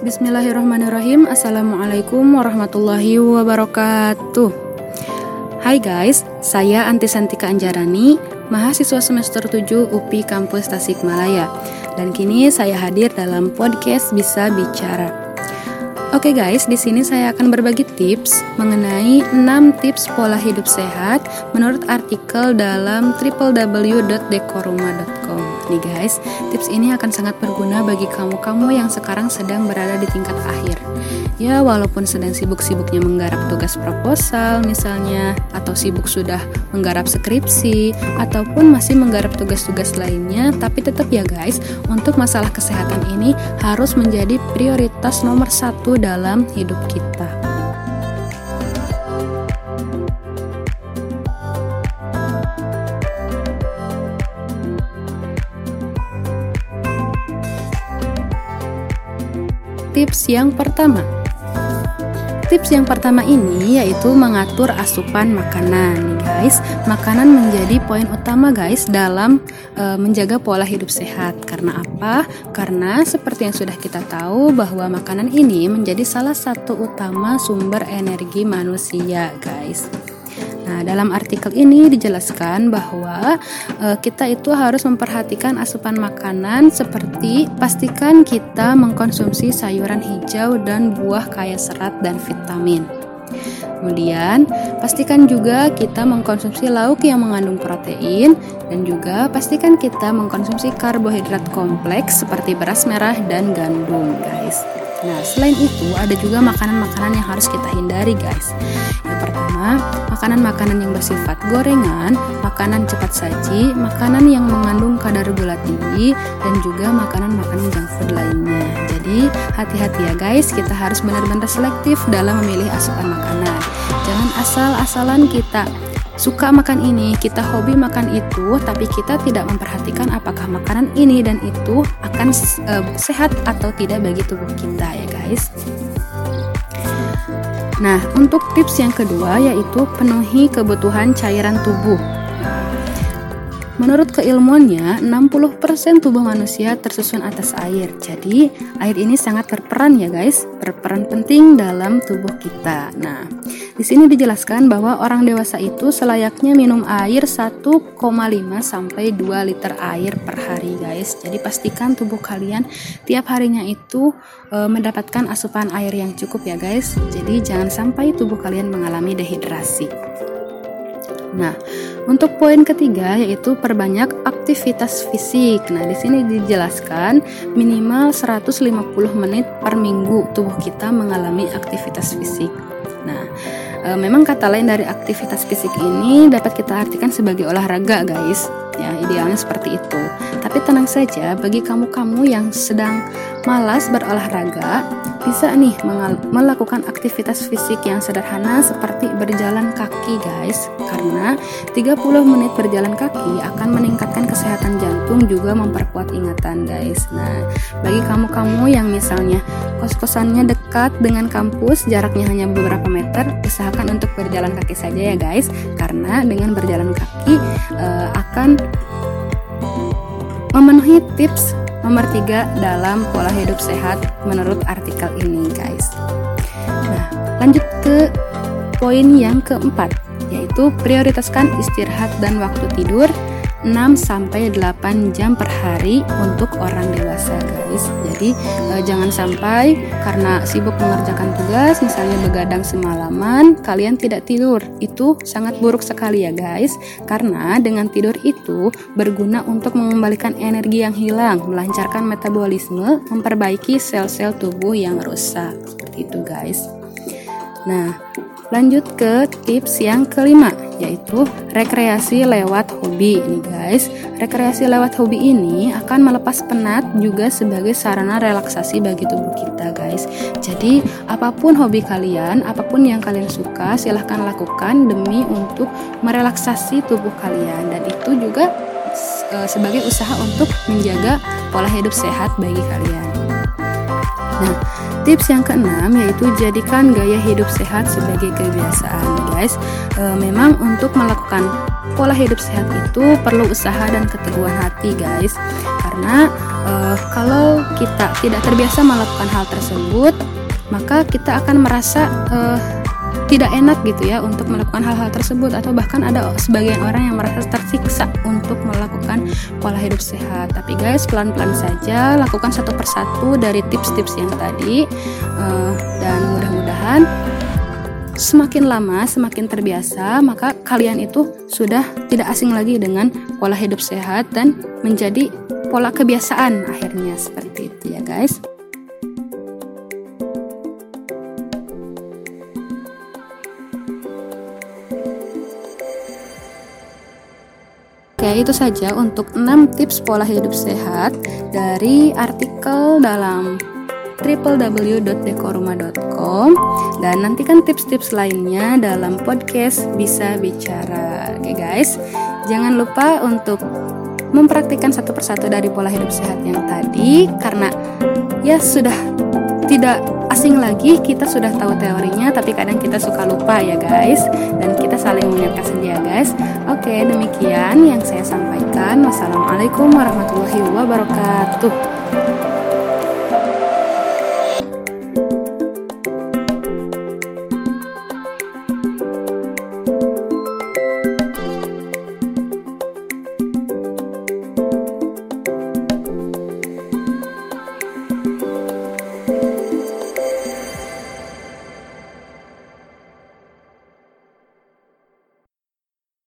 Bismillahirrahmanirrahim. Assalamualaikum warahmatullahi wabarakatuh. Hai guys, saya Anti Santika Anjarani Mahasiswa semester 7 UPI Kampus Tasikmalaya. Dan kini saya hadir dalam podcast Bisa Bicara Oke guys, di sini saya akan berbagi tips mengenai 6 tips pola hidup sehat menurut artikel dalam www.dekoruma.com nih guys. Tips ini akan sangat berguna bagi kamu-kamu yang sekarang sedang berada di tingkat akhir. Ya, walaupun sedang sibuk-sibuknya menggarap tugas proposal misalnya, atau sibuk sudah menggarap skripsi, ataupun masih menggarap tugas-tugas lainnya, tapi tetap ya guys, untuk masalah kesehatan ini harus menjadi prioritas nomor satu dalam hidup kita. Tips yang pertama, Tips yang pertama ini yaitu mengatur asupan makanan, guys. Makanan menjadi poin utama, guys, dalam e, menjaga pola hidup sehat. Karena apa? Karena seperti yang sudah kita tahu bahwa makanan ini menjadi salah satu utama sumber energi manusia, guys. Nah, dalam artikel ini dijelaskan bahwa e, kita itu harus memperhatikan asupan makanan seperti pastikan kita mengkonsumsi sayuran hijau dan buah kaya serat dan vitamin. Kemudian, pastikan juga kita mengkonsumsi lauk yang mengandung protein dan juga pastikan kita mengkonsumsi karbohidrat kompleks seperti beras merah dan gandum, guys. Nah, selain itu ada juga makanan-makanan yang harus kita hindari, guys. Makanan-makanan yang bersifat gorengan, makanan cepat saji, makanan yang mengandung kadar gula tinggi, dan juga makanan-makanan junk food lainnya. Jadi, hati-hati ya, guys. Kita harus benar-benar selektif dalam memilih asupan makanan. Jangan asal-asalan kita suka makan ini, kita hobi makan itu, tapi kita tidak memperhatikan apakah makanan ini dan itu akan uh, sehat atau tidak bagi tubuh kita ya guys. Nah, untuk tips yang kedua yaitu penuhi kebutuhan cairan tubuh. Menurut keilmuannya, 60% tubuh manusia tersusun atas air. Jadi, air ini sangat berperan ya guys, berperan penting dalam tubuh kita. Nah, di sini dijelaskan bahwa orang dewasa itu selayaknya minum air 1,5 sampai 2 liter air per hari guys. Jadi pastikan tubuh kalian tiap harinya itu e, mendapatkan asupan air yang cukup ya guys. Jadi jangan sampai tubuh kalian mengalami dehidrasi. Nah, untuk poin ketiga yaitu perbanyak aktivitas fisik. Nah, di sini dijelaskan minimal 150 menit per minggu tubuh kita mengalami aktivitas fisik. Nah, e, memang kata lain dari aktivitas fisik ini dapat kita artikan sebagai olahraga, guys. Ya, idealnya seperti itu. Tapi tenang saja, bagi kamu-kamu yang sedang malas berolahraga, bisa nih melakukan aktivitas fisik yang sederhana seperti berjalan kaki guys. Karena 30 menit berjalan kaki akan meningkatkan kesehatan jantung juga memperkuat ingatan guys. Nah bagi kamu-kamu yang misalnya kos-kosannya dekat dengan kampus jaraknya hanya beberapa meter usahakan untuk berjalan kaki saja ya guys. Karena dengan berjalan kaki uh, akan memenuhi tips nomor tiga dalam pola hidup sehat menurut artikel ini guys. Nah, lanjut ke poin yang keempat, yaitu prioritaskan istirahat dan waktu tidur 6 sampai 8 jam per hari untuk orang dewasa guys. Jadi eh, jangan sampai karena sibuk mengerjakan tugas misalnya begadang semalaman kalian tidak tidur. Itu sangat buruk sekali ya guys. Karena dengan tidur itu berguna untuk mengembalikan energi yang hilang, melancarkan metabolisme, memperbaiki sel-sel tubuh yang rusak. Seperti itu guys. Nah, lanjut ke tips yang kelima yaitu rekreasi lewat hobi ini guys. Rekreasi lewat hobi ini akan melepas penat juga sebagai sarana relaksasi bagi tubuh kita guys. Jadi apa pun hobi kalian, apa pun yang kalian suka silahkan lakukan demi untuk merelaksasi tubuh kalian dan itu juga e, sebagai usaha untuk menjaga pola hidup sehat bagi kalian. Nah, Tips yang keenam yaitu jadikan gaya hidup sehat sebagai kebiasaan, guys. E, memang untuk melakukan pola hidup sehat itu perlu usaha dan keteguhan hati, guys. Karena uh, kalau kita tidak terbiasa melakukan hal tersebut, maka kita akan merasa uh, tidak enak gitu ya untuk melakukan hal-hal tersebut atau bahkan ada sebagian orang yang merasa pola hidup sehat. Tapi guys, pelan-pelan saja lakukan satu persatu dari tips-tips yang tadi uh, dan mudah-mudahan semakin lama semakin terbiasa maka kalian itu sudah tidak asing lagi dengan pola hidup sehat dan menjadi pola kebiasaan akhirnya seperti itu ya guys. Oke, itu saja untuk 6 tips pola hidup sehat dari artikel dalam www.dekoruma.com dan nantikan tips-tips lainnya dalam podcast Bisa Bicara. Oke guys, jangan lupa untuk mempraktikkan satu persatu dari pola hidup sehat yang tadi karena ya sudah tidak asing lagi kita sudah tahu teorinya tapi kadang kita suka lupa ya guys. Dan kita saling mengingatkan saja ya guys. Oke demikian yang saya sampaikan. Wassalamualaikum warahmatullahi wabarakatuh